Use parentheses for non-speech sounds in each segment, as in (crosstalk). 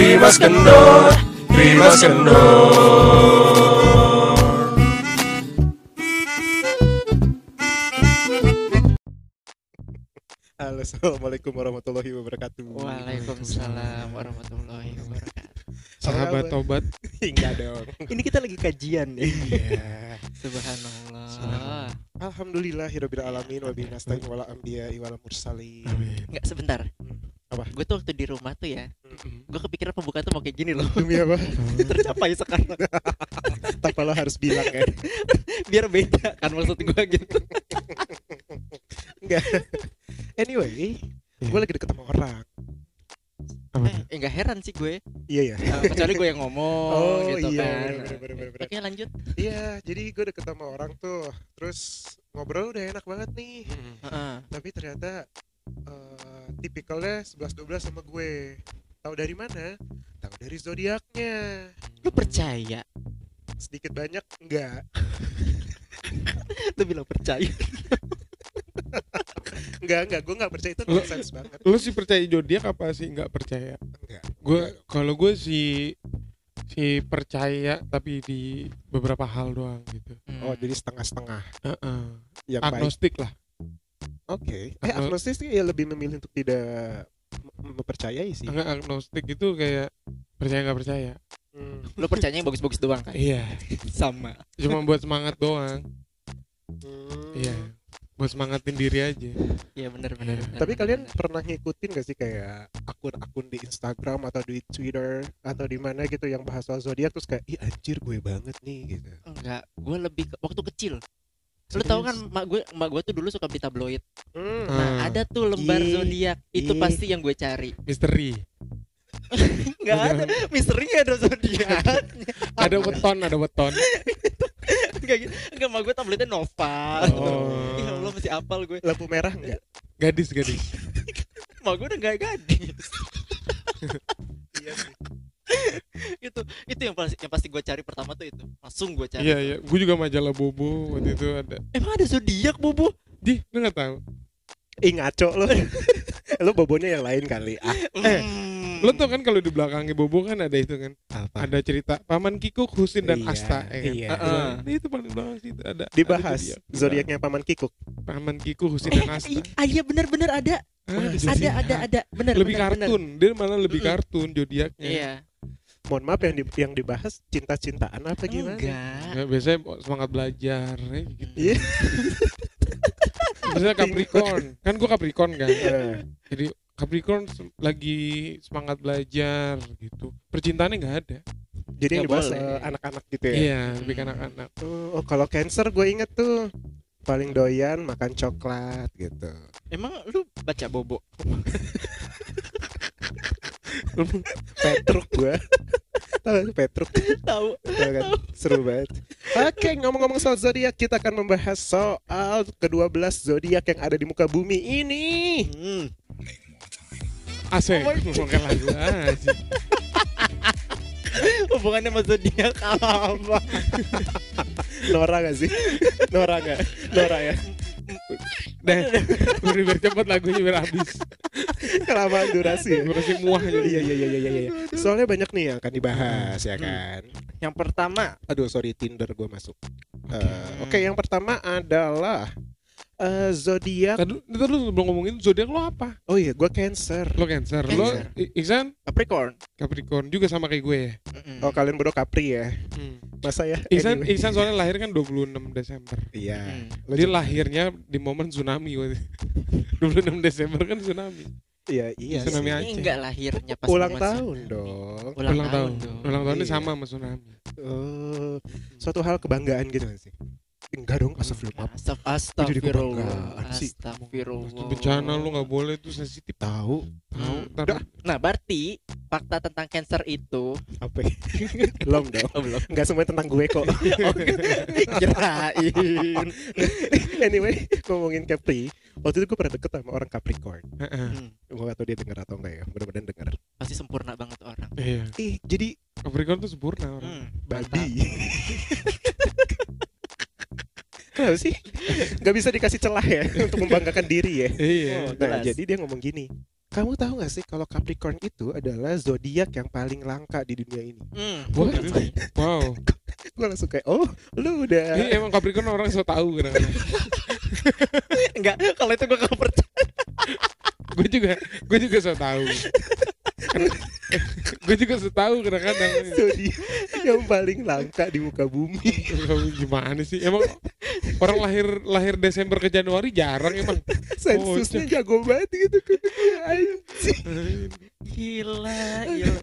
Primas kendor, Primas kendor. Halo, assalamualaikum warahmatullahi wabarakatuh. Waalaikumsalam warahmatullahi wabarakatuh. Sahabat tobat. (laughs) Enggak dong. Ini kita lagi kajian nih. Iya. (laughs) Subhanallah. Alhamdulillahirabbil alamin wa bihi nasta'in wala anbiya wala mursalin. Enggak sebentar. Apa? Gue tuh waktu di rumah tuh ya, gue kepikiran pembukaan tuh mau kayak gini loh. Demi apa? (laughs) Tercapai sekarang. (laughs) Tanpa lo harus bilang kan. (laughs) Biar beda kan maksud gue gitu. Enggak. Anyway, gue lagi deket sama orang. Eh, tuh? eh, heran sih gue. Iya ya. Eh, kecuali gue yang ngomong Oh gitu iya, kan. bener, bener, bener, bener. Oke lanjut. Iya, jadi gue deket sama orang tuh. Terus ngobrol udah enak banget nih. Heeh. Tapi ternyata eh, tipikalnya 11-12 sama gue. Tahu dari mana? Tahu dari zodiaknya. Lu percaya? Sedikit banyak enggak. (laughs) Lu bilang percaya? (laughs) Enggak, enggak, gue enggak percaya itu Lu- nonsense banget. Lu sih percaya zodiak apa sih nggak percaya? Enggak. Gue kalau gue sih si percaya tapi di beberapa hal doang gitu. Oh, jadi setengah-setengah Heeh. yang baik. Agnostik lah. Oke. Eh, Agno- agnostis sih ya lebih memilih untuk tidak mempercayai sih. Enggak agnostik itu kayak percaya nggak percaya. Hmm. Lu percayanya yang bagus-bagus doang kan? Iya. Sama. Cuma buat semangat doang. Hmm. Iya. Buat semangatin diri aja. Iya benar benar. benar, Tapi benar, kalian benar. pernah ngikutin gak sih kayak akun-akun di Instagram atau di Twitter atau di mana gitu yang bahas soal zodiak terus kayak ih anjir gue banget nih gitu. enggak, gue lebih ke, waktu kecil. Lu tahu kan mak gue mak gue tuh dulu suka beli tabloid. Hmm. Hmm. Nah, ada tuh lembar zodiak. Itu pasti yang gue cari. Misteri. Enggak ada misteri nggak ada zodiak. ada weton, ada weton. Enggak gitu. Enggak mak gue tabloidnya Nova. Oh. Ya Allah masih apal gue. Lampu merah enggak? Gadis, gadis. Mak gue udah enggak gadis. Iya sih. (laughs) itu itu yang pasti yang pasti gue cari pertama tuh itu. Langsung gue cari. Iya, iya. Gue juga majalah Bobo waktu itu ada. Emang ada zodiak, Bobo? Di, lu nggak tahu? Ih ngaco lo. lo (laughs) bobonya yang lain kali. Ah, Eh, Hmm. Lo tau kan kalau di belakangnya Bobo kan ada itu kan? apa? Ada cerita Paman Kikuk, Husin dan Iya, Asta ya kan? iya. Heeh. Nah, itu paling belakang situ ada. Dibahas ada zodiaknya paman Kikuk. Paman Kikuk, Husin Eh, dan Asta. i- ah, iya benar-benar ada. Ah, ada. Ada ada ada. Benar Lebih benar. kartun, dia malah lebih kartun zodiaknya. Iya. Mohon maaf yang di, yang dibahas cinta-cintaan apa gimana? Enggak. Ya, biasanya semangat belajar ya, gitu. Iya. Misalnya Capricorn, kan gua Capricorn kan. Eh, Jadi Capricorn se- lagi semangat belajar gitu. Percintaannya nggak ada. Jadi yang dibahas eh, anak-anak gitu ya. Iya, lebih Hmm. anak-anak. Oh, oh, kalau cancer gue inget tuh paling doyan makan coklat gitu. Emang lu baca Bobo? (laughs) (laughs) Petruk gue. Tahu Petruk Tahu. Kan? Seru banget. Oke, ngomong-ngomong soal zodiak, kita akan membahas soal ke-12 zodiak yang ada di muka bumi ini. Hmm. Asik, Oh bukan lagu. (laughs) Hubungannya sama zodiak apa? (laughs) Nora gak sih? Nora gak? Nora ya? Deh, udah biar cepet lagunya biar habis. Kelamaan durasi ya? Kasih muah aja. Iya, iya, iya, iya, iya. Soalnya banyak nih yang akan dibahas ya Hmm. kan. Yang pertama, Aduh, sorry Tinder gue masuk. Eh, Oke, yang pertama adalah eh, zodiak. Tadi tadi lu sebelum ngomongin zodiak lo apa? Oh iya, gue Cancer. Lo Cancer. Lo Cancer. Iksan Capricorn. Capricorn juga sama kayak gue ya. Mm-mm. Oh, kalian berdua Capri ya? Hmm. Masa ya? Iksan Anyway. Iksan soalnya lahir kan 26 Desember. Iya. Mm. Lo Dia lahirnya di momen tsunami waktu itu. 26 Desember kan tsunami. Iya, iya. Tsunami sih. Aceh. Ini enggak lahirnya pas Ulang tahun dong. Ulang, Ulang tahun. dong. Ulang tahunnya Iya. sama sama tsunami. Oh, suatu hal kebanggaan gitu sih? Enggak dong, astagfirullah. Astagfirullah. Astagfirullah. Itu bencana lu nggak boleh itu sensitif. Tahu Tahu. Hmm. Ntar Dah. Nah, berarti fakta tentang cancer itu apa? ya? (laughs) belum dong. belum. Enggak semua tentang gue kok. (laughs) Kirain. anyway, ngomongin Capri. Waktu itu gue pernah deket sama orang Capricorn. Heeh. Hmm, Gue gak tau dia denger atau enggak ya. Mudah-mudahan denger. Pasti sempurna banget orang. Iya. Ih, jadi Capricorn tuh sempurna orang. Hmm, babi. (laughs) Kenapa sih? Gak bisa dikasih celah ya (laughs) untuk membanggakan diri ya. Iya. Oh, Nah, jelas. jadi dia ngomong gini. Kamu tahu gak sih kalau Capricorn itu adalah zodiak yang paling langka di dunia ini? Hmm. What? pasti. Wow. (laughs) Gue langsung kayak, oh, lu udah Ini emang Capricorn orang so tahu kadang-kadang. (laughs) Enggak, kalau itu gue gak percaya. Gue juga gue juga so tahu. (laughs) gue juga so tahu kadang-kadang. yang paling langka di muka bumi. Gimana sih? Emang orang lahir lahir Desember ke Januari jarang emang. Sensusnya jago banget gitu. Anjing. Gila, gila.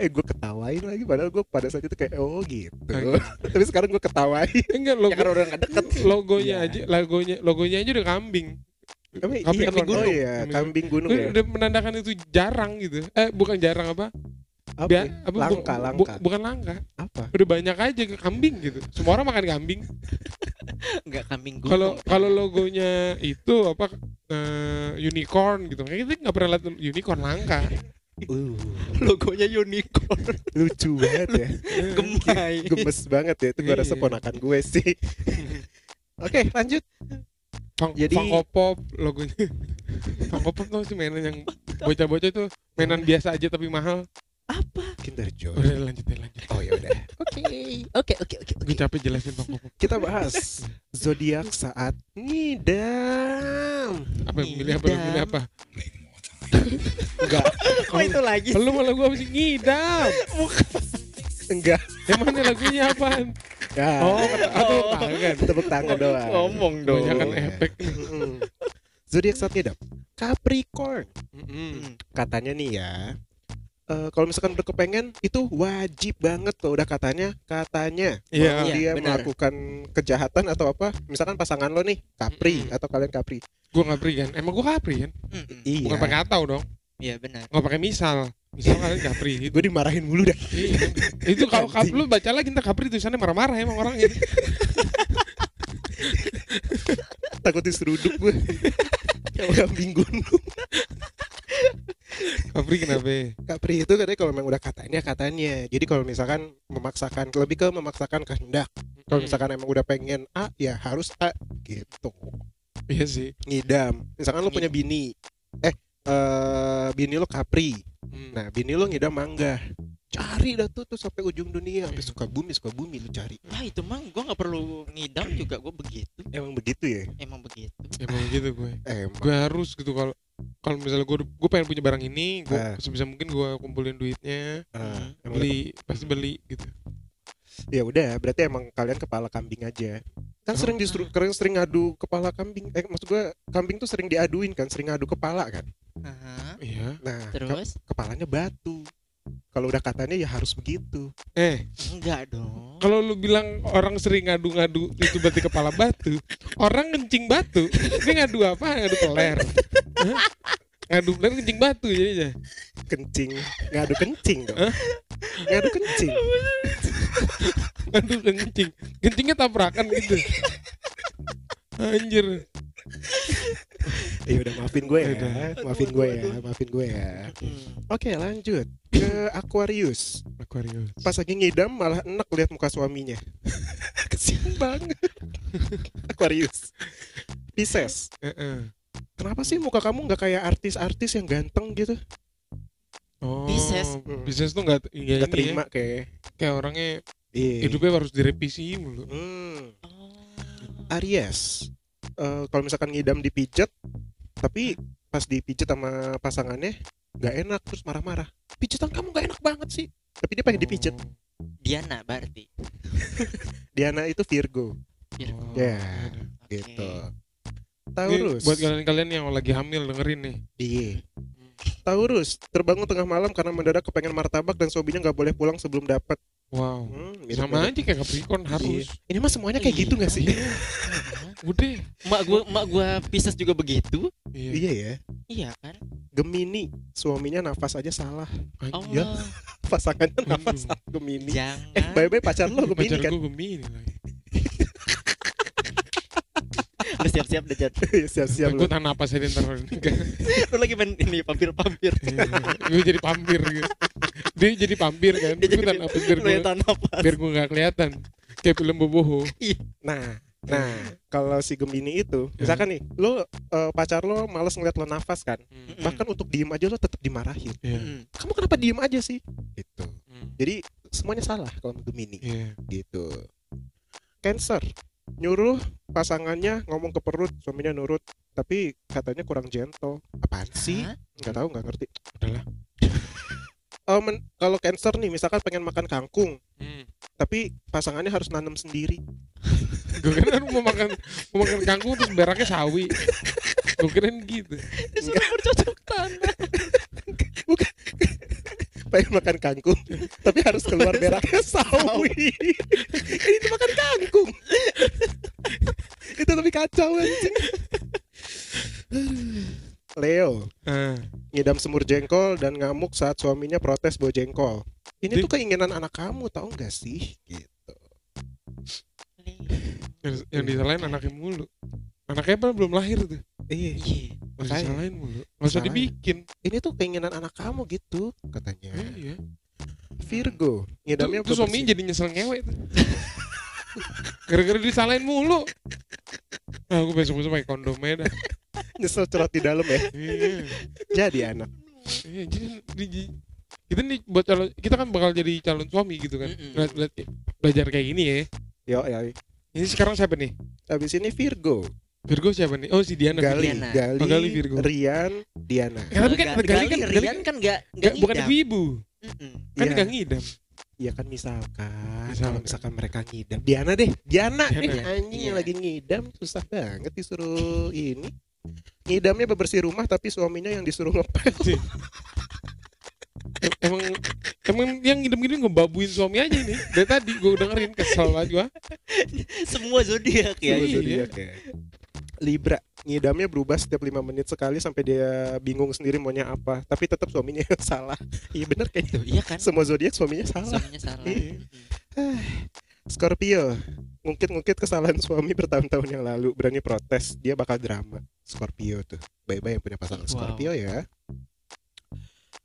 Eh gue ketawain lagi padahal gue pada saat itu kayak oh gitu. Tapi sekarang gue ketawain. Enggak Ya logo karena udah gak deket. logonya Iya. aja logonya logonya aja udah kambing. Tapi Kambing iya, gunung. Oh iya, Kambing kambing gunung Gue ya. udah menandakan itu jarang gitu. Eh bukan jarang apa? Apa? Bia- apa bu- langka, bu- langka. bukan langka. Apa? Udah banyak aja ke kambing gitu. Semua orang makan kambing. (laughs) Enggak kambing gunung. Kalau kalau logonya itu apa eh, unicorn gitu. Kayak kita nggak pernah lihat unicorn langka. Uh, logonya unicorn. lucu banget ya. (laughs) Gemai. Gemes banget ya. Itu gue rasa Iya. ponakan gue sih. (laughs) Oke, lanjut. Fang, Jadi- Funko Pop logonya. (laughs) Funko Pop tuh sih mainan yang bocah-bocah itu mainan biasa aja tapi mahal. Apa? Kinder Joy. Udah lanjut deh lanjut. Oh ya udah. Oke. Oke, oke, oke, Gue capek jelasin Funko Pop. Kita bahas zodiak saat ngidam. Apa yang milih apa? Yang milih apa? Enggak, Kok (laughs) itu lagi? Lu malah gua mesti ngidam. Enggak. Yang mana lagunya apaan? Ya, Oh, atau tangan. tepuk tangan doang. Ngomong dong. Banyakan efek. Mm-mm. Zodiak saat ngidam. Capricorn. Mm-mm. Hmm. Katanya nih ya. eh, kalau misalkan udah kepengen itu wajib banget tuh udah katanya katanya Iya. Mau Iya, dia benar. melakukan kejahatan atau apa misalkan pasangan lo nih Capri Mm-mm. atau kalian Capri Gua Capri kan. Emang gua Capri kan? Hmm. iya Bukan pakai atau dong. Iya benar. Nggak pakai misal. Misal kalian Capri (laughs) gitu. gue dimarahin mulu dah Iya. itu kalau. Capri lu baca lagi ntar Capri tulisannya marah-marah emang orang ini. (laughs) takut diseruduk gue kayak kambing gunung Capri kenapa? Capri itu katanya kalau memang udah katanya katanya jadi kalau misalkan memaksakan lebih ke memaksakan kehendak kalau Hmm. misalkan emang udah pengen A ya harus A gitu Iya sih. ngidam misalkan lo punya bini eh eh bini lo Capri Hmm. nah bini lo ngidam mangga cari dah tuh tuh sampai ujung dunia sampai Hmm. suka bumi suka bumi lu cari Ah itu mah gua nggak perlu ngidam juga gua begitu. emang begitu ya Emang begitu. Emang gitu gue. emang Gue harus gitu kalau kalau misalnya gue gue pengen punya barang ini, gue Ah. sebisa mungkin gue kumpulin duitnya, emang beli pasti beli gitu. Ya udah berarti emang kalian kepala kambing aja kan Oh. sering disuruh kalian sering ngadu kepala kambing eh maksud gua kambing tuh sering diaduin kan sering ngadu kepala kan Aha. Iya. nah ke- Terus? kepalanya batu kalau udah katanya ya harus begitu Eh, Enggak dong. kalau lu bilang orang sering ngadu-ngadu itu berarti kepala batu, orang kencing batu, dia ngadu apa? Ngadu peler. Hah? Ngadu peler kencing batu jadinya. kencing ngadu kencing dong ngadu kencing Ngadu kencing. Kencingnya tabrakan gitu. Anjir. ya udah maafin gue ya Udah. maafin gue ya maafin gue ya Hmm. oke lanjut ke Aquarius Aquarius. pas lagi ngidam malah enak lihat muka suaminya (laughs) kesian banget Aquarius Pisces Heeh. kenapa sih muka kamu nggak kayak artis-artis yang ganteng gitu Oh, Pisces. Pisces tuh nggak iya nggak ini terima ya, kayak kayak orangnya iya hidupnya harus direvisi mulu. Hmm. Oh. Aries Eh, kalau misalkan ngidam dipijet tapi pas dipijet sama pasangannya nggak enak terus marah-marah pijetan kamu nggak enak banget sih tapi dia pengen dipijet Oh. Diana berarti. (laughs) Diana itu Virgo Virgo. Oh, Ya. ada. Oke. gitu Ini Taurus buat kalian-kalian yang lagi hamil dengerin nih. iya Taurus terbangun tengah malam karena mendadak kepengen martabak dan suaminya nggak boleh pulang sebelum dapat Wow. hmm, mirip-mirip. Sama aja kayak Capricorn harus. Iya. ini mah semuanya kayak gitu nggak sih Iya. Udah. Mak gua mak gua Pisces juga begitu. Iya. iya ya Iya kan? Gemini suaminya nafas aja salah Anjir. Allah. (laughs) pasangannya nafas Gemini Jangan. eh bye bye pacar lo Gemini Pacar kan gue Gemini lagi. Udah siap-siap deh Jan. (laughs) siap-siap Gue tahan apa sih ntar (laughs) Lu lagi main ini pampir-pampir. Gue jadi pampir gitu. Dia jadi pampir kan. Dia Gue jadi tahan apa biar Lu gue napas. biar gue gak kelihatan. Kayak film boboho. nah Nah, kalau si Gemini itu, misalkan nih, lo eh, pacar lo males ngeliat lo nafas kan, Hmm. bahkan untuk diem aja lo tetap dimarahin. Iya. Mm. Kamu kenapa diem aja sih? Gitu. Hmm. Jadi semuanya salah kalau Gemini. Iya. Gitu. Cancer nyuruh pasangannya ngomong ke perut, suaminya nurut, tapi katanya kurang gentle. Apaan sih? Nggak tahu, nggak ngerti. Udahlah. (laughs) Eh, men- kalau Cancer nih, misalkan pengen makan kangkung, Hmm. tapi pasangannya harus nanam sendiri. (laughs) Gue kira mau makan mau makan kangkung terus beraknya sawi. Gue kirain gitu. Disuruh bercocok tanam. Pengen makan kangkung tapi harus keluar beraknya sawi. Ini tuh makan kangkung. Itu lebih kacau anjing. Leo Ah, ngidam semur jengkol dan ngamuk saat suaminya protes bau jengkol. Ini Di- tuh keinginan anak kamu tahu nggak sih? Gitu. Yang, yang disalahin anaknya mulu. Anaknya apa belum lahir tuh. iya Iya. Masih Makanya. disalahin mulu. Disalahin. dibikin. ini tuh keinginan anak kamu gitu katanya Iya. Virgo ngidamnya Terus suaminya jadi nyesel ngewe tuh. Gara-gara disalahin mulu. Nah, aku besok-besok pakai kondomnya dah. nyesel curhat di dalam ya Iya. jadi anak Iya, jadi di, di- kita nih buat calon kita kan bakal jadi calon suami gitu kan. Bela- bela- belajar kayak gini ya. yo ya Ini sekarang siapa nih? habis ini Virgo Virgo siapa nih? Oh si Diana. Gali, Diana. Gali, Oh, Gali Virgo. Rian, Diana. Ya, tapi kan Gali, Gali kan Gali Rian kan kan nggak nggak nggak- bukan ngidam. ibu-ibu. Mm-mm. Kan Iya. nggak ngidam. Iya kan misalkan, Misalkan. kalau misalkan mereka ngidam, Diana deh, Diana, Diana. nih anjing yang Iya. lagi ngidam susah banget disuruh ini. Ngidamnya bebersih rumah tapi suaminya yang disuruh ngepel. Em- Emang emang yang ngidam-ngidam ngebabuin suami aja nih. Dari tadi gue dengerin kesel banget gua. Semua zodiak ya. Semua iya. zodiak ya. Libra, ngidamnya berubah setiap lima menit sekali sampai dia bingung sendiri maunya apa, tapi tetap suaminya yang (laughs) salah. Iya bener kayak gitu. Tuh, iya kan? Semua zodiak suaminya salah. Suaminya salah. Iya. (sighs) Scorpio, ngungkit-ngungkit kesalahan suami bertahun-tahun yang lalu, berani protes, dia bakal drama. Scorpio tuh, bye-bye yang punya pasangan Wow. Scorpio ya.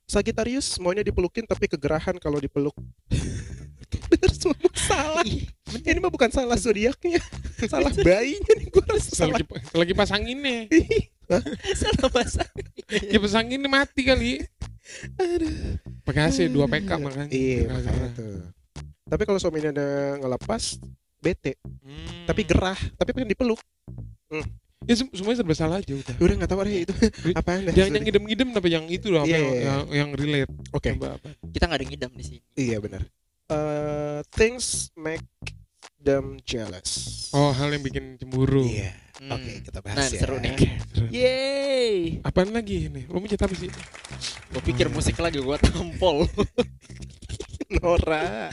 Sagittarius maunya dipelukin tapi kegerahan kalau dipeluk. (laughs) Bener semua salah. Ini mah bukan salah zodiaknya, salah bayinya nih gue rasa salah. Lagi, lagi pasanginnya. (laughs) Salah pasang. Ya pasanginnya mati kali. Pakai AC 2 PK makanya. Iya, makanya tuh. Tapi kalau suaminya ada ngelepas, bete, Hmm. tapi gerah, tapi pengen dipeluk. ya sem- semuanya serba salah aja udah. Udah nggak tahu deh itu apaan dah. Jangan yang ngidam-ngidam apa yang itu loh, apa Iya, yang, iya, iya. yang, yang relate. Oke. Coba apa? Kita nggak ada ngidam di sini. Iya benar. Eh, things make them jealous. Oh, hal yang bikin cemburu. Iya. Hmm. Oke, kita bahas Nah, ya. seru nih. Yeay. Apaan lagi nih? Lo mau cerita apa sih? Gue pikir musik lagi gua tampol. (laughs) Nora.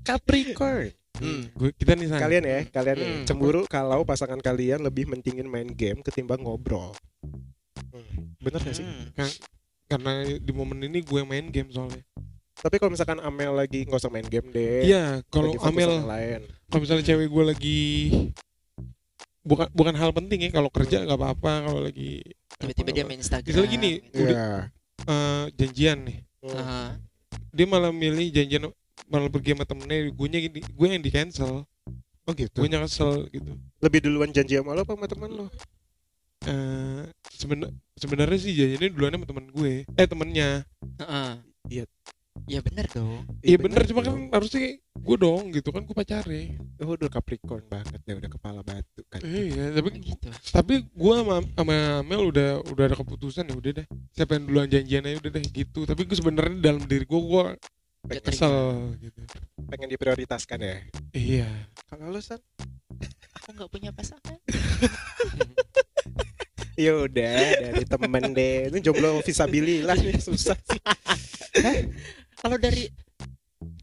Capricorn. Hmm. Gue kita nih. Kalian ya, kalian nih, Hmm. cemburu kalau pasangan kalian lebih mentingin main game ketimbang ngobrol. Hmm, Bener gak sih? Hmm. Karena di momen ini gue main game soalnya. Tapi kalau misalkan Amel lagi nggak usah main game deh. Iya, kalau Amel kalau misalnya cewek gue lagi bukan bukan hal penting ya kalau kerja nggak apa-apa kalau lagi Tiba-tiba dia main Instagram. Misalnya gini, gitu. Iya. eh, janjian nih Hmm. Aha. dia malah milih janjian malah pergi sama temennya gue nya gini gue yang di cancel Oh gitu. gue nya kesel gitu Lebih duluan janji sama lo apa sama teman lo? eh seben- sebenarnya sih janjiannya duluan sama temen gue eh temennya Heeh. Iya. Ya bener dong. iya bener cuma kan harusnya gue dong gitu kan gue pacarnya Oh, udah Capricorn banget ya, udah kepala batu kan. iya tapi Gitu. tapi gue sama, sama Mel udah udah ada keputusan ya udah deh siapa yang duluan janjian aja udah deh gitu tapi gue sebenarnya dalam diri gue gue kesel gitu Pengen diprioritaskan ya. iya Kalau lo San? Aku nggak punya pasangan. (laughs) Ya udah dari temen deh. Ini jomblo visabilillah nih susah sih. Kalau dari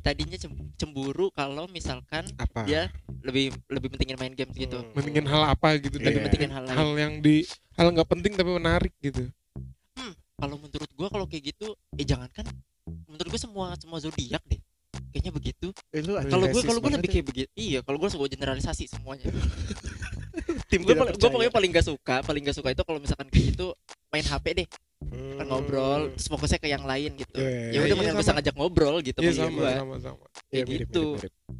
tadinya cem- cemburu kalau misalkan Apa? dia lebih lebih pentingin main games gitu. Hmm. mendingin hal apa gitu. Lebih dan pentingin hal lain. hal yang di hal nggak penting tapi menarik gitu Kalau menurut gua kalau kayak gitu, eh jangankan menurut gua semua semua zodiak deh. Kayaknya begitu. Eh, lu Kalau gua kalau gua lebih ya. kayak begitu. Iya, kalau gua suka generalisasi semuanya. (laughs) tim Gua, gua pokoknya paling gak suka, paling gak suka itu kalau misalkan kayak gitu main HP deh, Hmm. kan ngobrol, terus fokusnya ke yang lain gitu. Iya, Ya iya, udah iya, mending sama. bisa ngajak ngobrol gitu iya sama sama gua. sama sama Iya, kayak mirip, gitu.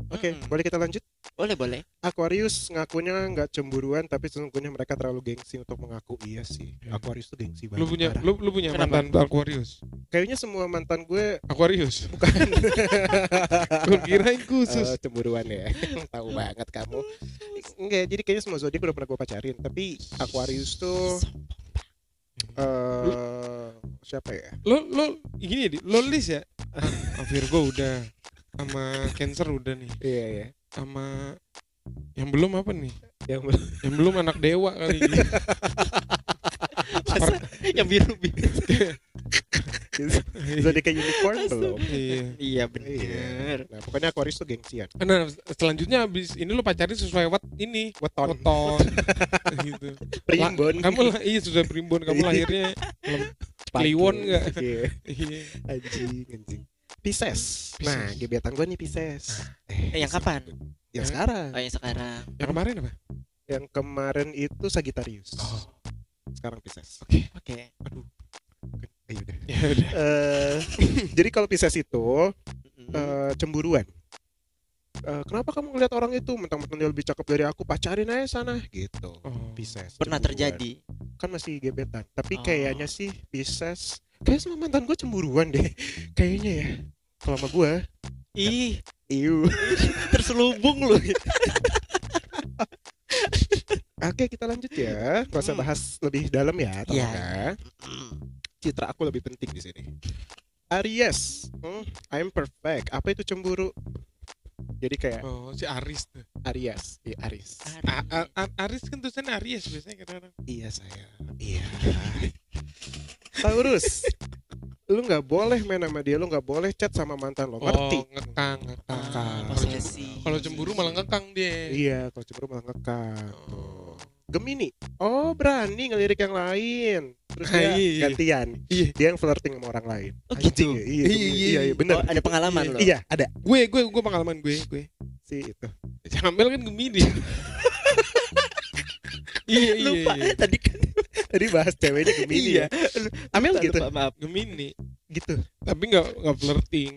Oke, Mm-mm. boleh kita lanjut? Boleh, boleh. Aquarius ngakunya nggak cemburuan tapi sesungguhnya mereka terlalu gengsi untuk mengaku iya sih. Iya. Aquarius tuh gengsi banget. Lu punya parah. lu lu punya Kenapa? mantan Aquarius. Kayaknya semua mantan gue Aquarius. bukan (laughs) Gue kirain khusus. Eh, cemburuan ya. (laughs) Tahu banget kamu. Enggak, jadi kayaknya semua zodiak udah pernah gue pacarin, tapi Aquarius tuh eh siapa ya? Lo lo gini ya, Di, lo list ya. Ah, Virgo udah sama Cancer udah nih. Iya, iya. Sama yang belum apa nih? Yang Yang belum anak dewa kali ini. (laughs) Masa yang biru-biru. zodiak unicorn belum. Iya. Iya, bener. Nah, pokoknya Aquarius tuh gengsian. Nah, selanjutnya habis ini lu pacarin sesuai wat ini Weton, weton (laughs) gitu. primbon, kamu lah iya sesuai primbon kamu lahirnya lem- Kliwon nggak? Iya. iya. Anjing, anjing. Pisces. Nah, gebetan gue nih Pisces. Eh, yang kapan? Yang sekarang. Oh, yang sekarang. Yang kemarin apa? Yang kemarin itu Sagittarius. Oh. Sekarang Pisces. Oke. Udah. (laughs) Ya udah. Eh, jadi kalau Pisces itu eh, cemburuan. Eh, kenapa kamu ngeliat orang itu mentang-mentang dia lebih cakep dari aku pacarin aja sana gitu. Oh. Pisces. Pernah cemburuan. terjadi. Kan masih gebetan. Tapi Oh. kayaknya sih Pisces kayak sama mantan gue cemburuan deh. (laughs) Kayaknya ya. Kalau sama gue, Ih, iu. (laughs) terselubung lu. Oke, kita lanjut ya. Gak usah Hmm. bahas lebih dalam ya, teman Iya. Citra aku lebih penting di sini. Aries, hmm, I'm perfect. Apa itu cemburu? Jadi kayak Oh, si Aris tuh. Aries, iya Aries. A- A- A- Aris kan Aries biasanya kadang-kadang. Iya saya. Iya. Taurus, lu nggak boleh main sama dia, lu nggak boleh chat sama mantan lo, ngerti? Oh, ngekang, ngekang. Ah. Kalau cemburu malah ngekang dia. Iya, kalau cemburu malah ngekang. Oh. Gemini, oh berani ngelirik yang lain. Terus dia iya. gantian. Iya. Dia yang flirting sama orang lain. Oh, gitu? ya? Iya, Iya, Gemini. iya, iya, iya, bener. Oh, ada pengalaman lo. Iya, ada Gue, gue, gue pengalaman gue, gue. sih itu. Jamel kan Gemini. (laughs) iya, iya, Lupa. iya. Tadi kan Tadi bahas ceweknya Gemini Iya. ya. Amel gitu, Lupa, maaf. Gemini. gitu. Tapi nggak nggak flirting.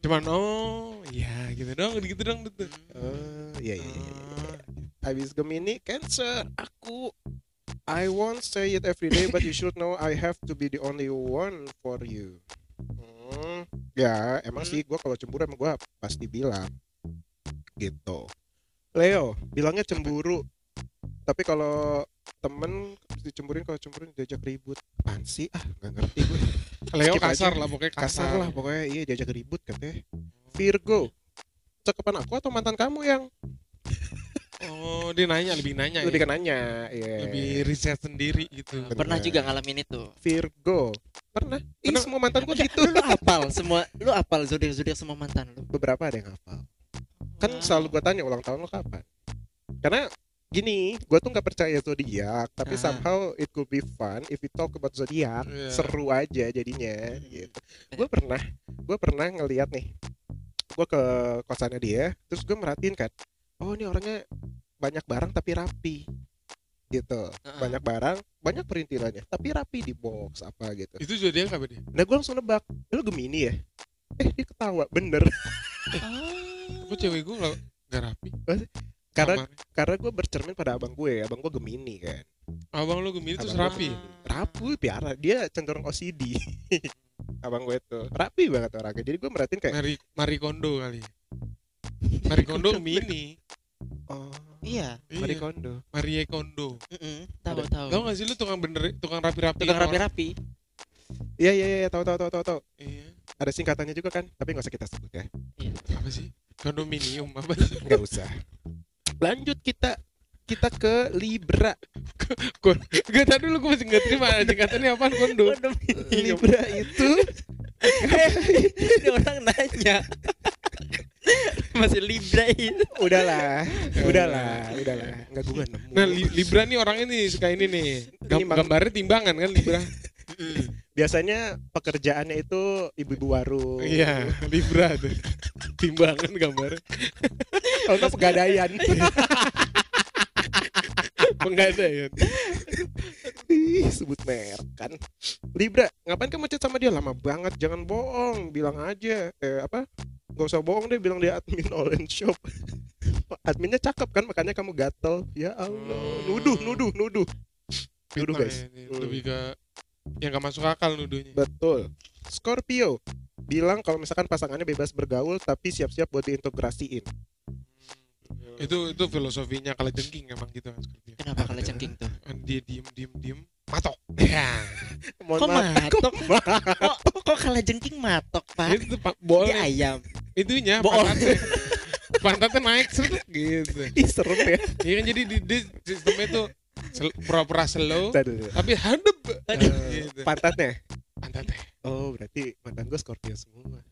Cuman oh, ya gitu dong, gitu dong gitu. Oh, iya, iya, iya. Ah, Habis Gemini, Cancer. Aku I won't say it every day, but you should know I have to be the only one for you. Hmm, ya, emang Hmm. sih gue kalau cemburu emang gue pasti bilang gitu. Leo bilangnya cemburu, tapi kalau temen dicemburin kalau cemburin diajak ribut. Apaan sih? Ah, nggak ngerti gue. Leo Skip kasar aja. lah pokoknya kasar. Kasar lah pokoknya. Iya diajak ribut katanya. Virgo, cakepan aku atau mantan kamu yang Oh, dia nanya lebih nanya. lebih ya. kan nanya? Iya. Lebih riset sendiri gitu. Bener. Pernah juga ngalamin itu. Virgo. Pernah? Ih, Pernah. semua mantan gue gitu. Lu, lu apal semua, lu apal zodiak zodiak semua mantan lu. Beberapa ada yang hafal. Kan Wow. selalu gue tanya ulang tahun lo kapan? Karena gini, gue tuh nggak percaya zodiak, tapi Ah. somehow it could be fun if we talk about zodiak. Iya. Seru aja jadinya. Hmm. Gitu. Gue pernah, gue pernah ngeliat nih, gue ke kosannya dia, terus gue merhatiin kan, oh ini orangnya banyak barang tapi rapi, gitu. Heeh. Banyak barang, banyak perintilannya, tapi rapi di box apa gitu. Itu zodiak apa dia? Nah gue langsung nebak, "Eh, lu Gemini ya? Eh dia ketawa, bener. (laughs) Kok cewek gue nggak nggak rapi? Karena Kamarnya. karena gue bercermin pada abang gue, abang gue Gemini kan. abang lu Gemini terus Abang rapi. Rapi, piara, dia cenderung OCD. (laughs) abang gue tuh rapi banget orangnya. Jadi gue merhatiin kayak, Mari Mari Kondo kali. Mari Kondo Gemini. oh, Iya. Marie Iya. Kondo. Marie Kondo. Tahu tahu. Tahu gak sih lu tukang bener tukang rapi-rapi? Tukang kan rapi-rapi. Iya iya iya, tahu tahu tahu tahu tahu. Iya. Ada singkatannya juga kan, tapi nggak usah kita sebut ya. Apa sih? Kondominium apa (laughs) sih? Nggak usah. Lanjut kita kita ke Libra. Gak tadi dulu gue masih gak terima singkatannya apaan Kondo? Libra itu Ini orang nanya. Masih Libra itu. udahlah, udahlah, udahlah. Nggak gue nemu. Nah Li- Libra nih orangnya nih suka ini nih Gam- Ini Gambarnya timbangan kan Libra Biasanya pekerjaannya itu ibu-ibu warung. Iya Libra tuh Timbangan gambarnya Kalau nggak pegadaian. (laughs) Penggadaian Ih, sebut merek kan. Libra, ngapain kamu chat sama dia lama banget? Jangan bohong, bilang aja. Eh apa? Gak usah bohong deh, bilang dia admin online shop. adminnya cakep kan makanya kamu gatel ya Allah nuduh nuduh nuduh nuduh Fitnah guys ya. Hmm. Lebih ke yang gak masuk akal nuduhnya. betul Scorpio bilang kalau misalkan pasangannya bebas bergaul tapi siap-siap buat diintegrasiin Itu itu filosofinya kalau jengking emang gitu kan Scorpio. Kenapa kalau cengking tuh? Dia diem diem diem matok. Ya. (laughs) Mohon Kok maaf. matok? kok kok kalah jengking matok, Pak? itu pak Dia boleh ayam. itunya pantatnya. (laughs) pantatnya naik seret gitu. Ih, serem ya Iya kan jadi di, di sistemnya itu sel- pura-pura slow tapi hadep Aduh. gitu. pantatnya Pantatnya. oh berarti mantan gue Scorpio semua (laughs)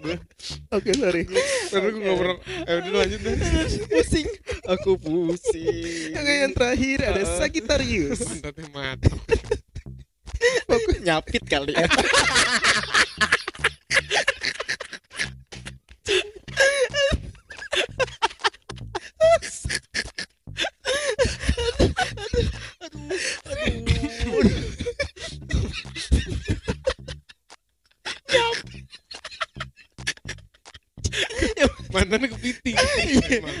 Ah. oke sorry Karena gue pernah Eh udah lanjut deh pusing. Aku pusing. Oke yang terakhir ada Uh-uh. Sagittarius (laughs) Pantatnya matok Aku nyapit kali ya. (laughs) Mantannya kepiting (laughs) Emang,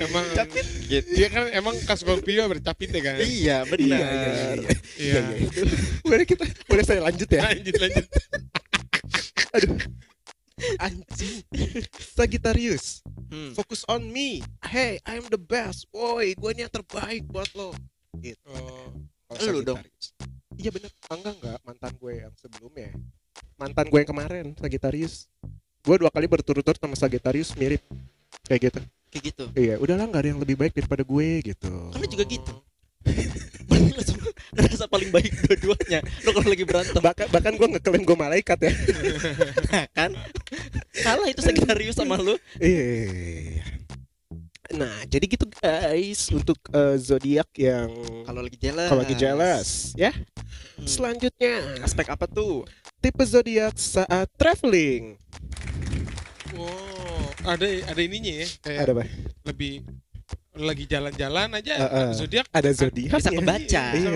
emang Capit gitu. Dia kan emang kas Scorpio bercapit ya kan Iya, benar. Iya, iya, iya, iya. Iya Iya, iya. Boleh kita, boleh saya lanjut ya? Lanjut lanjut (laughs) Aduh. Anjing. Sagittarius, Hmm. focus on me. Hey, I'm the best. Woi, gue ini yang terbaik buat lo. Gitu. Oh Kalau Lu dong. Sagittarius. Iya bener. Enggak enggak mantan gue yang sebelumnya. Mantan gue yang kemarin Sagittarius. Gue dua kali berturut-turut sama Sagittarius mirip kayak gitu. Kayak gitu. Iya, udahlah nggak ada yang lebih baik daripada gue gitu. Lu juga gitu. Ngerasa paling baik dua-duanya. Lu kalau lagi berantem bahkan bahkan gue ngeklaim gue malaikat ya. (laughs) kan? Salah itu Sagittarius sama lu. Iya. Nah, jadi gitu guys untuk eh, zodiak yang Kalau lagi jealous. kalau lagi jealous ya. Hmm. Selanjutnya, Aspek apa tuh? tipe zodiak saat traveling. Wow Ada ada ininya ya Kayak Ada apa? lebih Lagi jalan-jalan aja Eh, eh. Zodiak Ada zodiak. Bisa kebaca. Iya.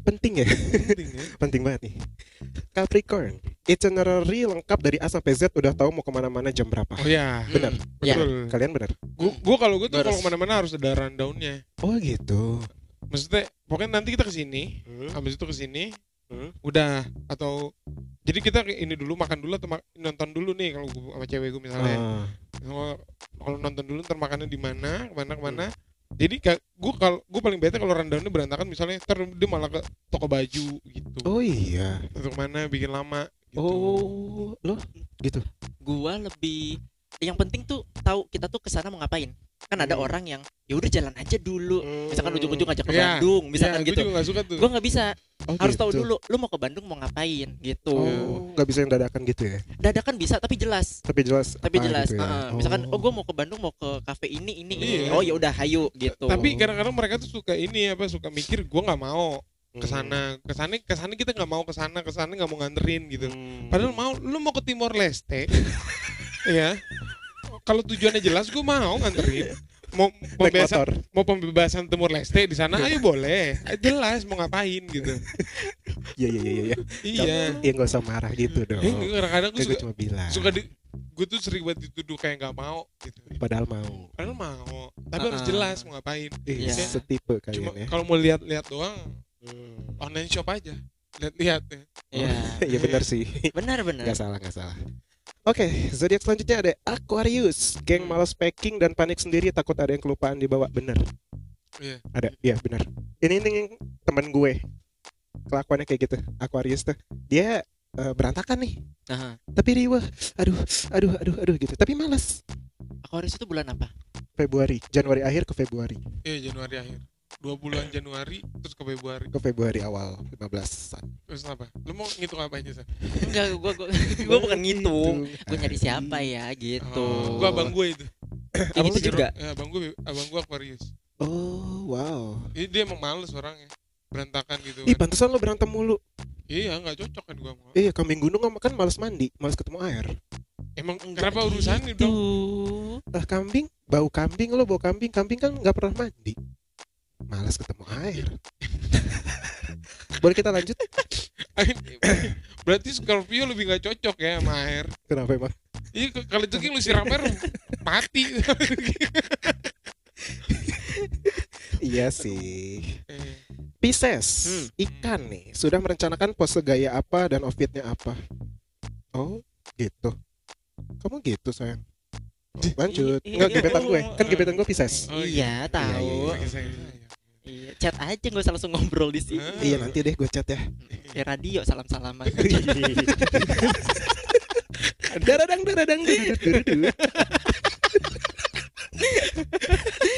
Penting ya, Penting ya (laughs) penting banget nih. Capricorn, itinerary lengkap dari A sampai Z udah tahu mau ke mana-mana jam berapa. Oh ya Benar. Ya. Betul Kalian benar? Gua, gua kalau gue tuh kalau ke mana-mana harus ada rundownnya Oh gitu. Maksudnya Pokoknya nanti kita ke sini Habis itu ke sini Udah Atau Jadi kita ini dulu makan dulu atau ma- nonton dulu nih kalau gua sama cewek gue misalnya. Ah, Kalau kalau nonton dulu ntar makannya di mana, ke mana ke mana. Jadi kayak gue kalau gue paling bete kalau rundownnya berantakan misalnya ntar dia malah ke toko baju gitu. Oh iya. Atau ke mana bikin lama gitu. Oh, loh gitu. Gua lebih yang penting tuh tahu kita tuh ke sana mau ngapain. Kan ada Hmm. orang yang ya udah jalan aja dulu. Misalkan ujung-ujung ngajak ke Iya, Bandung, misalkan Ya, gitu. Gue gak suka tuh. Gua nggak bisa, Oh, harus tahu gitu. dulu lu mau ke Bandung mau ngapain gitu. Oh, nggak bisa yang dadakan gitu ya. Dadakan bisa tapi jelas. Tapi jelas. Tapi apa jelas, gitu ya. Heeh. misalkan oh gue mau ke Bandung mau ke kafe ini ini ini. Iya. Oh ya udah hayu gitu. Tapi kadang-kadang mereka tuh suka ini apa suka mikir gue nggak mau Hmm. ke sana ke sana ke sana kita nggak mau ke sana ke sana nggak mau nganterin gitu. Hmm. Padahal mau lu mau ke Timor Leste, (laughs) ya. Kalau tujuannya jelas gue mau nganterin. Mau (laughs) pembebasan mau pembebasan Timor Leste di sana ayo boleh. Jelas mau ngapain gitu. (laughs) Iya iya iya iya. Iya. Iya nggak usah marah gitu dong. Eh, kadang-kadang gue gue suka, cuma bilang. suka di gue tuh sering banget dituduh kayak nggak mau gitu. Padahal mau. Padahal mau, tapi harus Ah. jelas mau ngapain. Iya. setipe Cuma kalian ya. kalau mau lihat-lihat doang Hmm. online shop aja. Lihat-lihat ya. Iya. (laughs) Iya benar sih. Benar benar. Gak salah, gak salah. Oke, zodiak selanjutnya ada Aquarius. Geng malas packing dan panik sendiri takut ada yang kelupaan dibawa. Bener. Iya. Ada, iya bener. Ini ini teman gue. Kelakuannya kayak gitu. Aquarius tuh. Dia eh, berantakan nih. Aha. Tapi riwah. Aduh, aduh, aduh, aduh gitu. Tapi malas. Aquarius itu bulan apa? Februari, Januari akhir ke Februari. Iya Januari akhir. Dua bulan Januari terus ke Februari. Ke Februari awal 15 Terus apa? Lu mau ngitung apa aja sih? Enggak, gua gua gua bukan ngitung. Gitu. Gua nyari siapa ya gitu. Oh, gua abang gue itu. Yang itu juga. Ya, abang gue abang gue Aquarius. Oh, wow. Ini dia emang males orangnya. Berantakan gitu Ih, kan. pantesan lo berantem mulu. Iya, nggak cocok kan gua sama. Iya, kambing gunung kan males mandi, males ketemu air. Emang Enggak kenapa urusan gitu. dong? Lah kambing, bau kambing lo bau kambing, kambing kan nggak pernah mandi. Malas ketemu air. (laughs) Boleh kita lanjut? berarti Scorpio lebih nggak cocok ya sama air Kenapa emang? iya kalau jogging lu siram air mati Iya sih. Pisces, Hmm. ikan nih, sudah merencanakan pose gaya apa dan outfitnya apa? Oh, gitu. Kamu gitu sayang. Oh, lanjut. Iya, Enggak iya. gebetan gue. Kan gebetan gue Pisces. Oh, iya tahu iya, Iya, Iya, chat aja gak usah langsung ngobrol di sini Ah. Iya nanti deh gue chat ya. Kayak radio salam salaman (laughs) Daradang daradang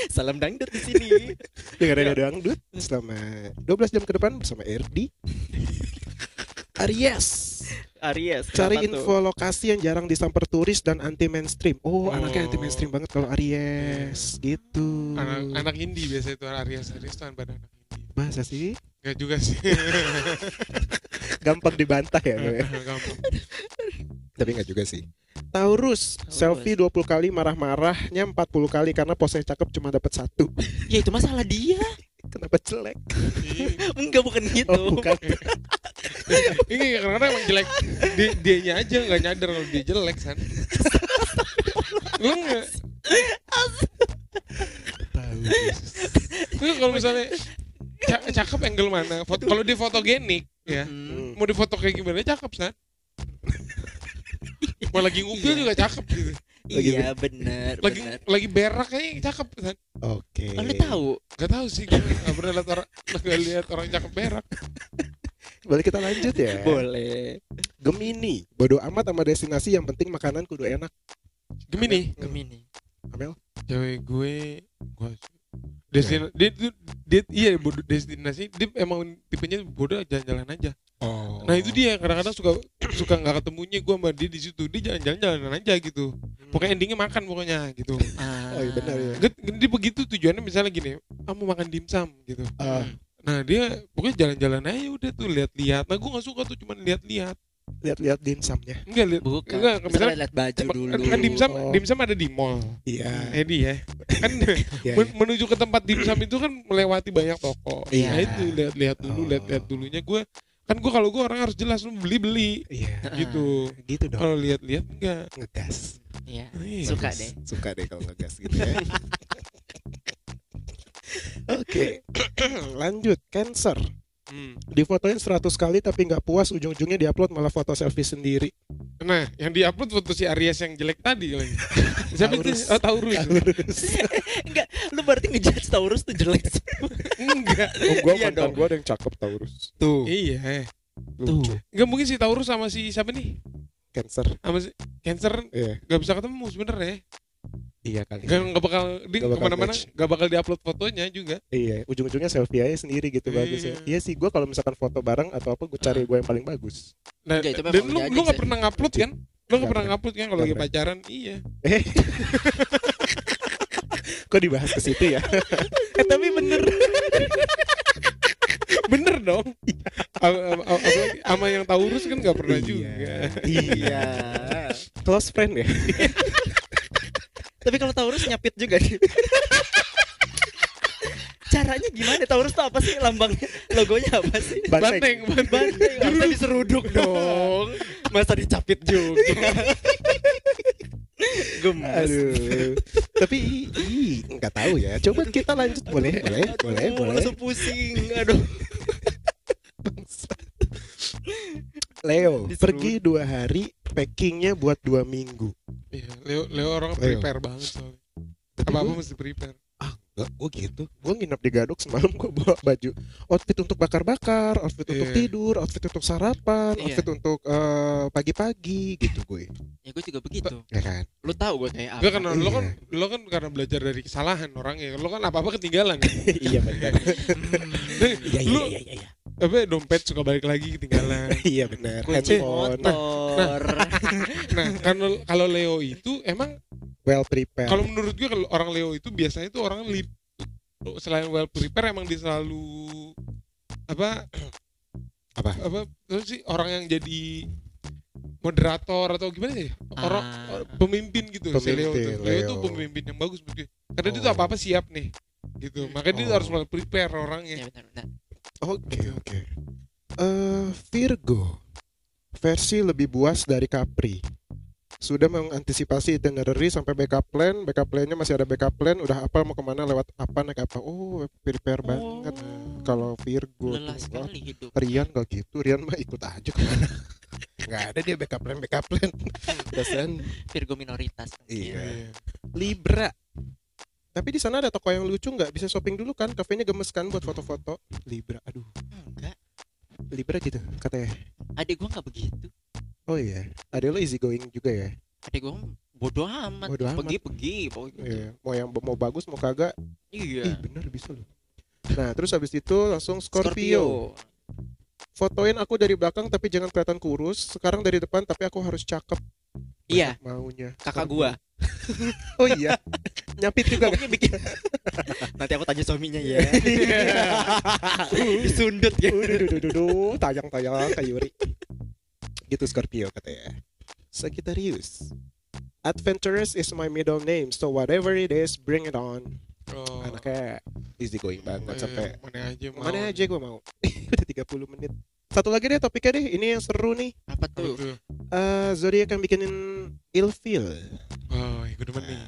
salam dangdut di sini Dengar ada dangdut selama 12 jam ke depan bersama RD. Aries. Aries Cari kenapa tuh? info lokasi yang jarang disamper turis dan anti mainstream. Oh, Oh. anaknya anti mainstream banget kalau Aries. Gitu. anak anak indie biasa itu Aries Aries tuh pada anak indie Masa sih? Gak juga sih (laughs) Gampang dibantah ya. (laughs) gampang Tapi nggak juga sih. Taurus, selfie 20 kali marah-marahnya 40 kali karena posenya cakep cuma dapat satu. ya itu masalah dia (laughs) Kenapa jelek? Enggak bukan gitu Oh, bukan. Ini karena emang jelek. Dia dianya aja nggak nyadar kalau dia jelek san. Lu nggak? Lu kalau misalnya ca- cakep angle mana? Foto kalau dia fotogenik ya. Hmm. Hmm. mau difoto kayak gimana cakep san. Mau lagi ngupil Iya. juga cakep gitu. Lagi iya benar lagi benar lagi berak kayaknya cakep san. Oke. oh, lu tahu? Gak tahu sih gue gak pernah lihat orang gak lihat orang cakep berak Boleh kita lanjut ya? boleh. Gemini, bodoh amat sama destinasi yang penting makanan kudu enak. Gemini. Gemini. Amel? cewek gue gue destin dia tuh dia iya bodoh destinasi dia emang tipenya bodoh jalan-jalan aja. Oh. nah itu dia kadang-kadang suka suka nggak ketemunya gue sama dia di situ dia jalan-jalan jalan aja gitu. Pokoknya endingnya makan pokoknya gitu. Ah. Oh iya benar ya. Dia begitu tujuannya misalnya gini kamu makan dimsum gitu. Ah, nah dia pokoknya jalan-jalan aja udah tuh lihat-lihat nah gue nggak suka tuh cuman lihat-lihat lihat-lihat dimsumnya. enggak lihat bukan enggak misalnya misalnya lihat baju dulu kan, kan dimsum Oh. dimsum ada di mall Iya. Edi ya (laughs) kan Iya, men- menuju ke tempat dimsum itu kan melewati banyak toko Iya. nah itu lihat-lihat dulu Oh. lihat-lihat dulunya gue kan gue kalau gue orang harus jelas lu beli beli Iya. Gitu Gitu dong. kalau lihat-lihat enggak Ngegas. Iya. Iya. Suka deh. Suka deh kalau ngegas gitu ya. (laughs) Oke. (clears throat) Lanjut, Cancer. Hmm. Difotoin 100 kali tapi nggak puas ujung-ujungnya diupload malah foto selfie sendiri. nah yang diupload foto si Aries yang jelek tadi lagi (laughs) siapa itu Taurus. oh Taurus Taurus. (laughs) Enggak, lu berarti ngejudge Taurus tuh jelek enggak Oh, gua Iya mantan dong. gua ada yang cakep Taurus. Tuh. iya eh. Lucu. enggak mungkin si Taurus sama si siapa nih Cancer. sama si Cancer Iya. nggak bisa ketemu sebenarnya Iya kali. nggak nggak bakal di Nggak bakal ke mana-mana match. nggak bakal diupload fotonya juga Iya, ujung-ujungnya selfie aja sendiri gitu Iya. bagus ya. Iya sih, gua kalau misalkan foto bareng atau apa, gue cari gue yang paling bagus. nah Enggak, dan memang lu dia lu aja, pernah ngupload kan lu nggak Nggak pernah ngupload kan kalau lagi pacaran iya Eh, (laughs) kok dibahas ke situ ya? (laughs) eh, tapi bener. (laughs) bener dong apalagi sama yang Taurus kan nggak pernah Iya. juga Iya. Close friend ya. Tapi kalau Taurus nyapit juga nih. (laughs) Caranya gimana? Taurus tuh apa sih lambangnya? Logonya apa sih? banteng banteng Banteng, harusnya diseruduk (laughs) dong. Masa dicapit juga. (laughs) Gemes. Aduh. Tapi ih, nggak tahu ya. Coba kita lanjut boleh, boleh, boleh, Aduh, boleh. Langsung pusing. Aduh. Leo, pergi dua hari, packingnya buat dua minggu. Iya, Leo Leo orang Leo. prepare banget soalnya Tapi apa apa gua- mesti prepare ah enggak, gue gitu. Gue nginep di Gadok semalam gue bawa baju outfit untuk bakar-bakar, outfit untuk Iya. tidur, outfit untuk sarapan, Iya. outfit untuk eh, pagi-pagi gitu gue. Ya gue juga begitu. Ya kan? Lu tahu gue kayak apa? Enggak kan lo Iya. kan lo kan karena belajar dari kesalahan orangnya lo kan apa apa ketinggalan (laughs) iya benar. Iya iya Lu- iya iya. Apa dompet suka balik lagi ketinggalan (laughs) Iya benar. Kunci Handphone motor. nah (laughs) kalau kalau Leo itu emang well prepared. kalau menurut gue kalau orang Leo itu biasanya itu orang lip selain well prepare emang dia selalu (clears throat) apa Apa? apa sih orang yang jadi moderator atau gimana ya orang Ah. pemimpin gitu si Leo Pemimpin, tuh Leo tuh Leo. pemimpin yang bagus menurut gue karena dia Oh. tuh apa apa siap nih gitu makanya dia Oh. harus well prepare orangnya Ya benar benar. Oke oke. Eh Virgo. versi lebih buas dari Capri. Sudah mengantisipasi itinerary sampai backup plan, backup plannya masih ada backup plan, udah apa mau ke mana lewat apa naik apa. Oh, prepare banget. Oh. Kalau Virgo, lelah sekali hidup Rian gak gitu, Rian mah ikut aja ke mana. (laughs) Nggak ada dia backup plan, backup plan. (laughs) Dosen Virgo minoritas Iya. Libra. Tapi di sana ada toko yang lucu nggak? Bisa shopping dulu kan? Kafenya gemes kan buat foto-foto. Libra, aduh. enggak Libra gitu katanya. adik gua nggak begitu Oh iya, ada lo easy going juga ya. adik gua bodoh amat Bodo amat. pergi pergi pokoknya Iya, mau yang mau bagus mau kagak. Ih, iya bener bisa loh. Nah, terus habis itu langsung Scorpio. Fotoin aku dari belakang tapi jangan kelihatan kurus. Sekarang dari depan tapi aku harus cakep. iya Maunya. kakak gua (laughs) Oh iya. (laughs) Nyapit juga kan? bikin (laughs) nanti aku tanya suaminya ya (laughs) disundut ya Uduh, tayang-tayang kayak Yuri. Gitu Scorpio katanya. Sagittarius. Adventurous is my middle name, so whatever it is, bring it on. Oh. Anaknya easy going banget Eh, sampai mana aja mau. mana aja gue mau. (laughs) Udah 30 menit. Satu lagi deh topiknya deh, ini yang seru nih. apa tuh? Eh zodiak yang bikinin ilfeel. Oh, gue demen nih.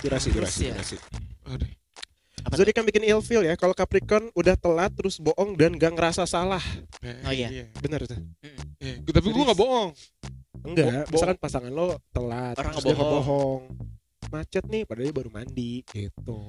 Durasi, Terus durasi, ya? durasi. Aduh. apa tuh? Zodiak yang bikin ilfeel ya. Kalau Capricorn udah telat terus bohong dan gak ngerasa salah. Eh, Oh, iya. Bener tuh. Eh, gua- tapi gue gak bohong. Enggak, Bo- misalkan pasangan lo telat, Orang terus dia ngebohong. ngebohong. Macet nih, padahal dia baru mandi gitu.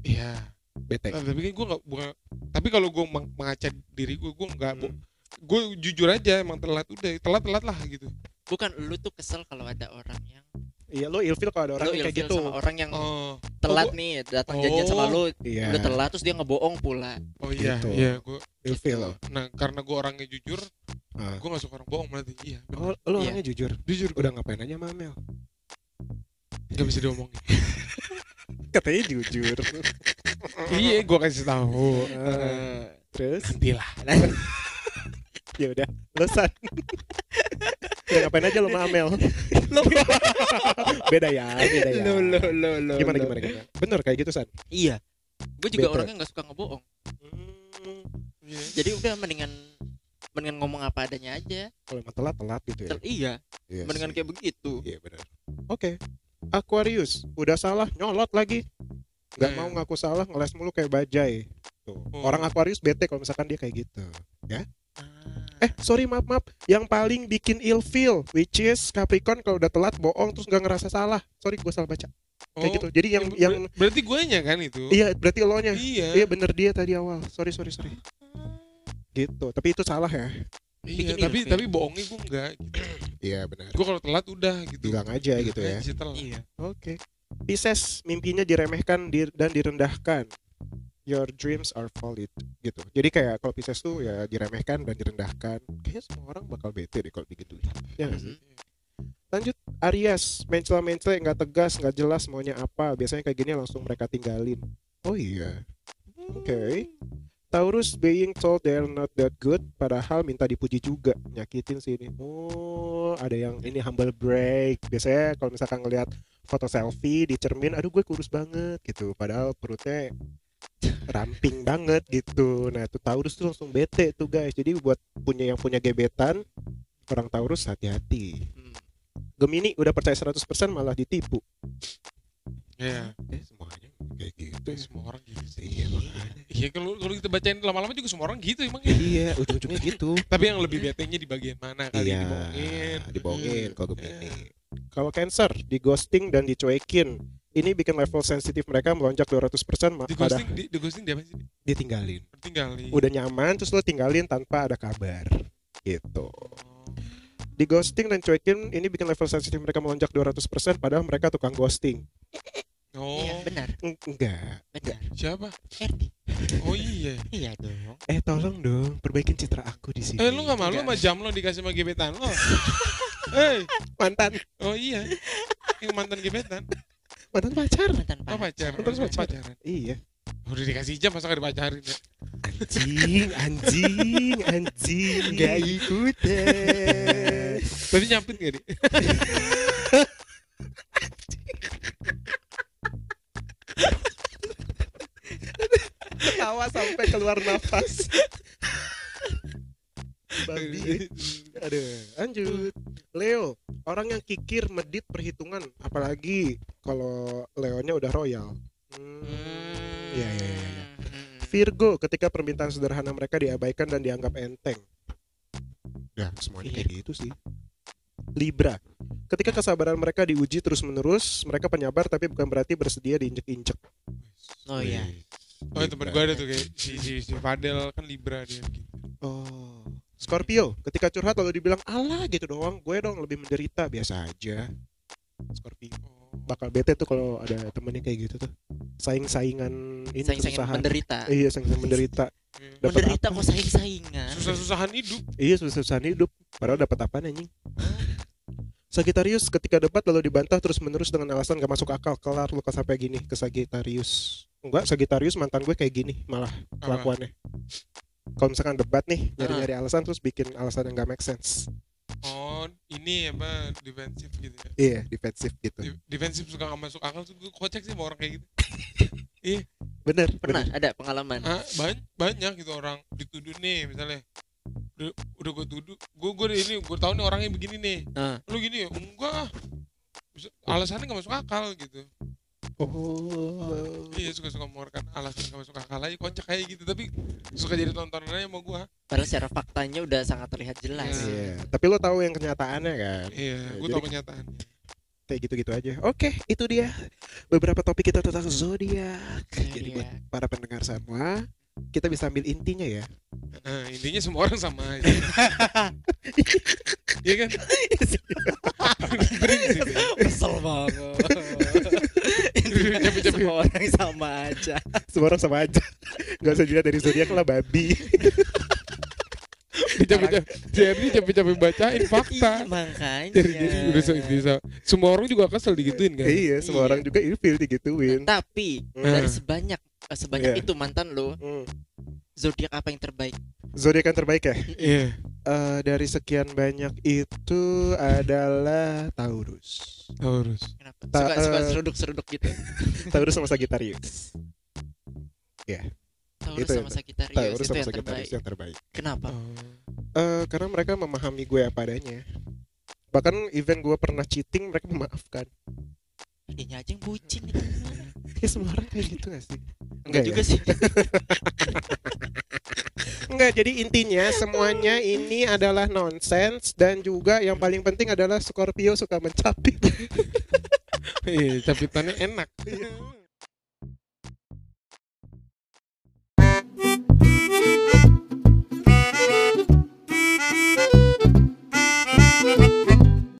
Iya. Bete. Nah, tapi kan gue gak bukan. Tapi kalau gue meng- mengaca diri gue, gue nggak. Hmm. Gue jujur aja emang telat udah, telat telat lah gitu. bukan lu tuh kesel kalau ada orang yang Iya, lo ilfeel kalau ada orang lu yang kayak gitu. sama orang yang Oh, telat gua- nih datang janjian sama Oh. lu Iya. udah telat terus dia ngebohong pula oh iya, Gitu. iya gue. Ilfeel lo. Nah, karena gue orangnya jujur, Ah. gue gak suka orang bohong berarti. Iya, bener. Oh, lo Iya. orangnya jujur. jujur. Udah ngapain aja sama Amel? Gak bisa diomongin. (laughs) Katanya jujur. (laughs) iya, gue kasih tahu. Eh, terus Nanti lah. (laughs) ya udah, lesan. Udah ngapain aja lo sama Amel? (laughs) beda ya, beda ya. lo lo lo lo Gimana lo. gimana gimana? Bener kayak gitu San. iya gue juga Bete. orangnya nggak suka ngebohong Hmm, Iya. jadi udah mendingan mendingan ngomong apa adanya aja kalau emang telat telat gitu ya. Tel- iya Iya mendingan sih. kayak begitu Iya benar. Oke. Aquarius, udah salah nyolot lagi. Gak Hmm. mau ngaku salah, ngeles mulu kayak bajai. Tuh. Oh. Orang Aquarius bete kalau misalkan dia kayak gitu. ah, Eh, sorry maaf maaf. Yang paling bikin ilfeel, which is Capricorn kalau udah telat bohong terus gak ngerasa salah. Sorry, gue salah baca. Kayak Oh, gitu. Jadi yang ber- yang berarti gue nya kan itu. iya berarti lo nya. Iya. Iya bener dia tadi awal. Sorry sorry sorry. Gitu. Tapi itu salah ya. Iya, Bikin tapi ilfeel. tapi bohongnya gue enggak gitu. Iya benar. Gue kalau telat udah gitu. Bilang aja gitu ya. Aja telat. iya Oke. Pisces mimpinya diremehkan dir- dan direndahkan. Your dreams are valid gitu. Jadi kayak kalau Pisces tuh ya diremehkan dan direndahkan. Kayaknya semua orang bakal bete deh kalau begitu. Ya sih? Mhm. Lanjut Aries, mencela-mencela nggak tegas, nggak jelas maunya apa. Biasanya kayak gini langsung mereka tinggalin. Oh iya. Oke. Taurus being told they're not that good, padahal minta dipuji juga, nyakitin sih ini. Oh, ada yang ini humble break. Biasanya kalau misalkan ngelihat foto selfie di cermin, aduh gue kurus banget gitu. Padahal perutnya ramping banget gitu. Nah, itu Taurus tuh langsung bete tuh guys. Jadi buat punya yang punya gebetan, orang Taurus hati-hati. Hmm. Gemini udah percaya 100% malah ditipu. Iya. Eh, semuanya kayak gitu. Itu semua orang gitu sih. Iya, makanya. Iya kalau kalau kita bacain lama-lama juga semua orang gitu emang ya. Iya, ujung-ujungnya (laughs) gitu. Tapi yang lebih betenya di bagian mana kali iya, dibohongin. dibohongin kalau Gemini. Kalau Cancer, di ghosting dan dicuekin. Ini bikin level sensitif mereka melonjak 200% ma- Di pada ghosting, di, di ghosting dia apa sih? ditinggalin. Tinggalin. Udah nyaman terus lo tinggalin tanpa ada kabar. Gitu. Di ghosting dan cuekin ini bikin level sensitif mereka melonjak 200% padahal mereka tukang ghosting. Oh, iya benar Eng- Enggak. benar siapa? Erdi Oh iya. iya dong Eh tolong dong, perbaikin citra aku di sini. Eh lu gak malu sama jam lo dikasih sama gebetan lo? (laughs) Eh, mantan oh iya. Yang mantan gebetan. Mantan pacar. mantan Oh pacar. Mantan pacar. pacaran. Iya. Udah dikasih jam masa gak dipacarin ya? Anjing, anjing, anjing. Gak ikutan. Tapi nyapit gak di? Tawa sampai keluar nafas. babi aduh lanjut Leo orang yang kikir medit perhitungan apalagi kalau Leonya udah royal Hmm. Iya, iya, iya, iya. Virgo ketika permintaan sederhana mereka diabaikan dan dianggap enteng ya semuanya kayak gitu sih Libra ketika kesabaran mereka diuji terus menerus mereka penyabar tapi bukan berarti bersedia diinjek-injek Oh iya. Oh temen gue ada tuh kayak si, si, si Fadel kan Libra dia gitu. Oh. Scorpio, ketika curhat lalu dibilang alah gitu doang, gue dong lebih menderita biasa aja. Scorpio bakal bete tuh kalau ada temennya kayak gitu tuh. Saing-saingan ini Saing-saingan kesusahan. menderita. Iya, saing-saingan menderita. Dapat Menderita apa? kok saing-saingan. Susah-susahan hidup. Iya, susah-susahan hidup. Padahal dapat apa anjing? Sagittarius ketika debat lalu dibantah terus menerus dengan alasan gak masuk akal kelar lu sampai gini ke Sagittarius enggak Sagittarius mantan gue kayak gini malah kelakuannya kalau misalkan debat nih nyari-nyari alasan terus bikin alasan yang gak make sense Oh ini apa defensif gitu ya. iya defensif gitu Di- Defensif suka gak masuk akal tuh gue kocek sih sama orang kayak gitu. (laughs) bener Pernah bener. ada pengalaman. Ah, banyak, banyak gitu orang dituduh nih misalnya. Udah, udah gue tuduh, gue gue ini gue tahu nih orangnya begini nih. Ah. Lu gini ya? Enggak. Bisa- Alasannya gak masuk akal gitu. Oh Iya suka-suka mengeluarkan alasan gak masuk akal aja kocak kayak gitu tapi suka jadi tontonan aja sama gua. Padahal secara faktanya udah sangat terlihat jelas. Iya. iya tapi lo tahu yang kenyataannya kan Iya, gue jadi- tau kenyataan. kayak gitu-gitu aja oke itu dia beberapa topik kita tentang zodiak jadi Iya. buat para pendengar semua kita bisa ambil intinya ya Nah, intinya semua orang sama aja. (laughs) Iya kan? Brengsek ya. (laughs) Kesel banget. Semua (laughs) orang sama aja. semua orang sama aja nggak usah dilihat dari zodiak lah babi Capek-capek. Jadi capek-capek bacain fakta. Iya, makanya. Jadi, jadi udah. Semua orang juga kesel digituin kan? iya semua Iya. orang juga ilfil digituin Tapi Hmm. dari sebanyak sebanyak Iya. itu mantan lo, Hmm. zodiak apa yang terbaik? zodiak yang terbaik ya Iya. Eh, dari sekian banyak itu adalah Taurus Taurus. Kenapa? Ta- Suka suka eh, seruduk-seruduk gitu. (laughs) Taurus sama Sagittarius Taurus itu sama Sagittarius Taurus itu sama yang Sagittarius terbaik. yang terbaik Kenapa? Oh. Eh, karena mereka memahami gue apa adanya bahkan event gue pernah cheating mereka memaafkan idenya aja yang bucin itu. (laughs) Ya semua orang kayak gitu gak sih? Enggak, enggak juga ya? sih. (laughs) Enggak jadi intinya semuanya ini adalah nonsens dan juga yang paling penting adalah Scorpio suka mencapit (laughs) iya capitannya enak. Thank you.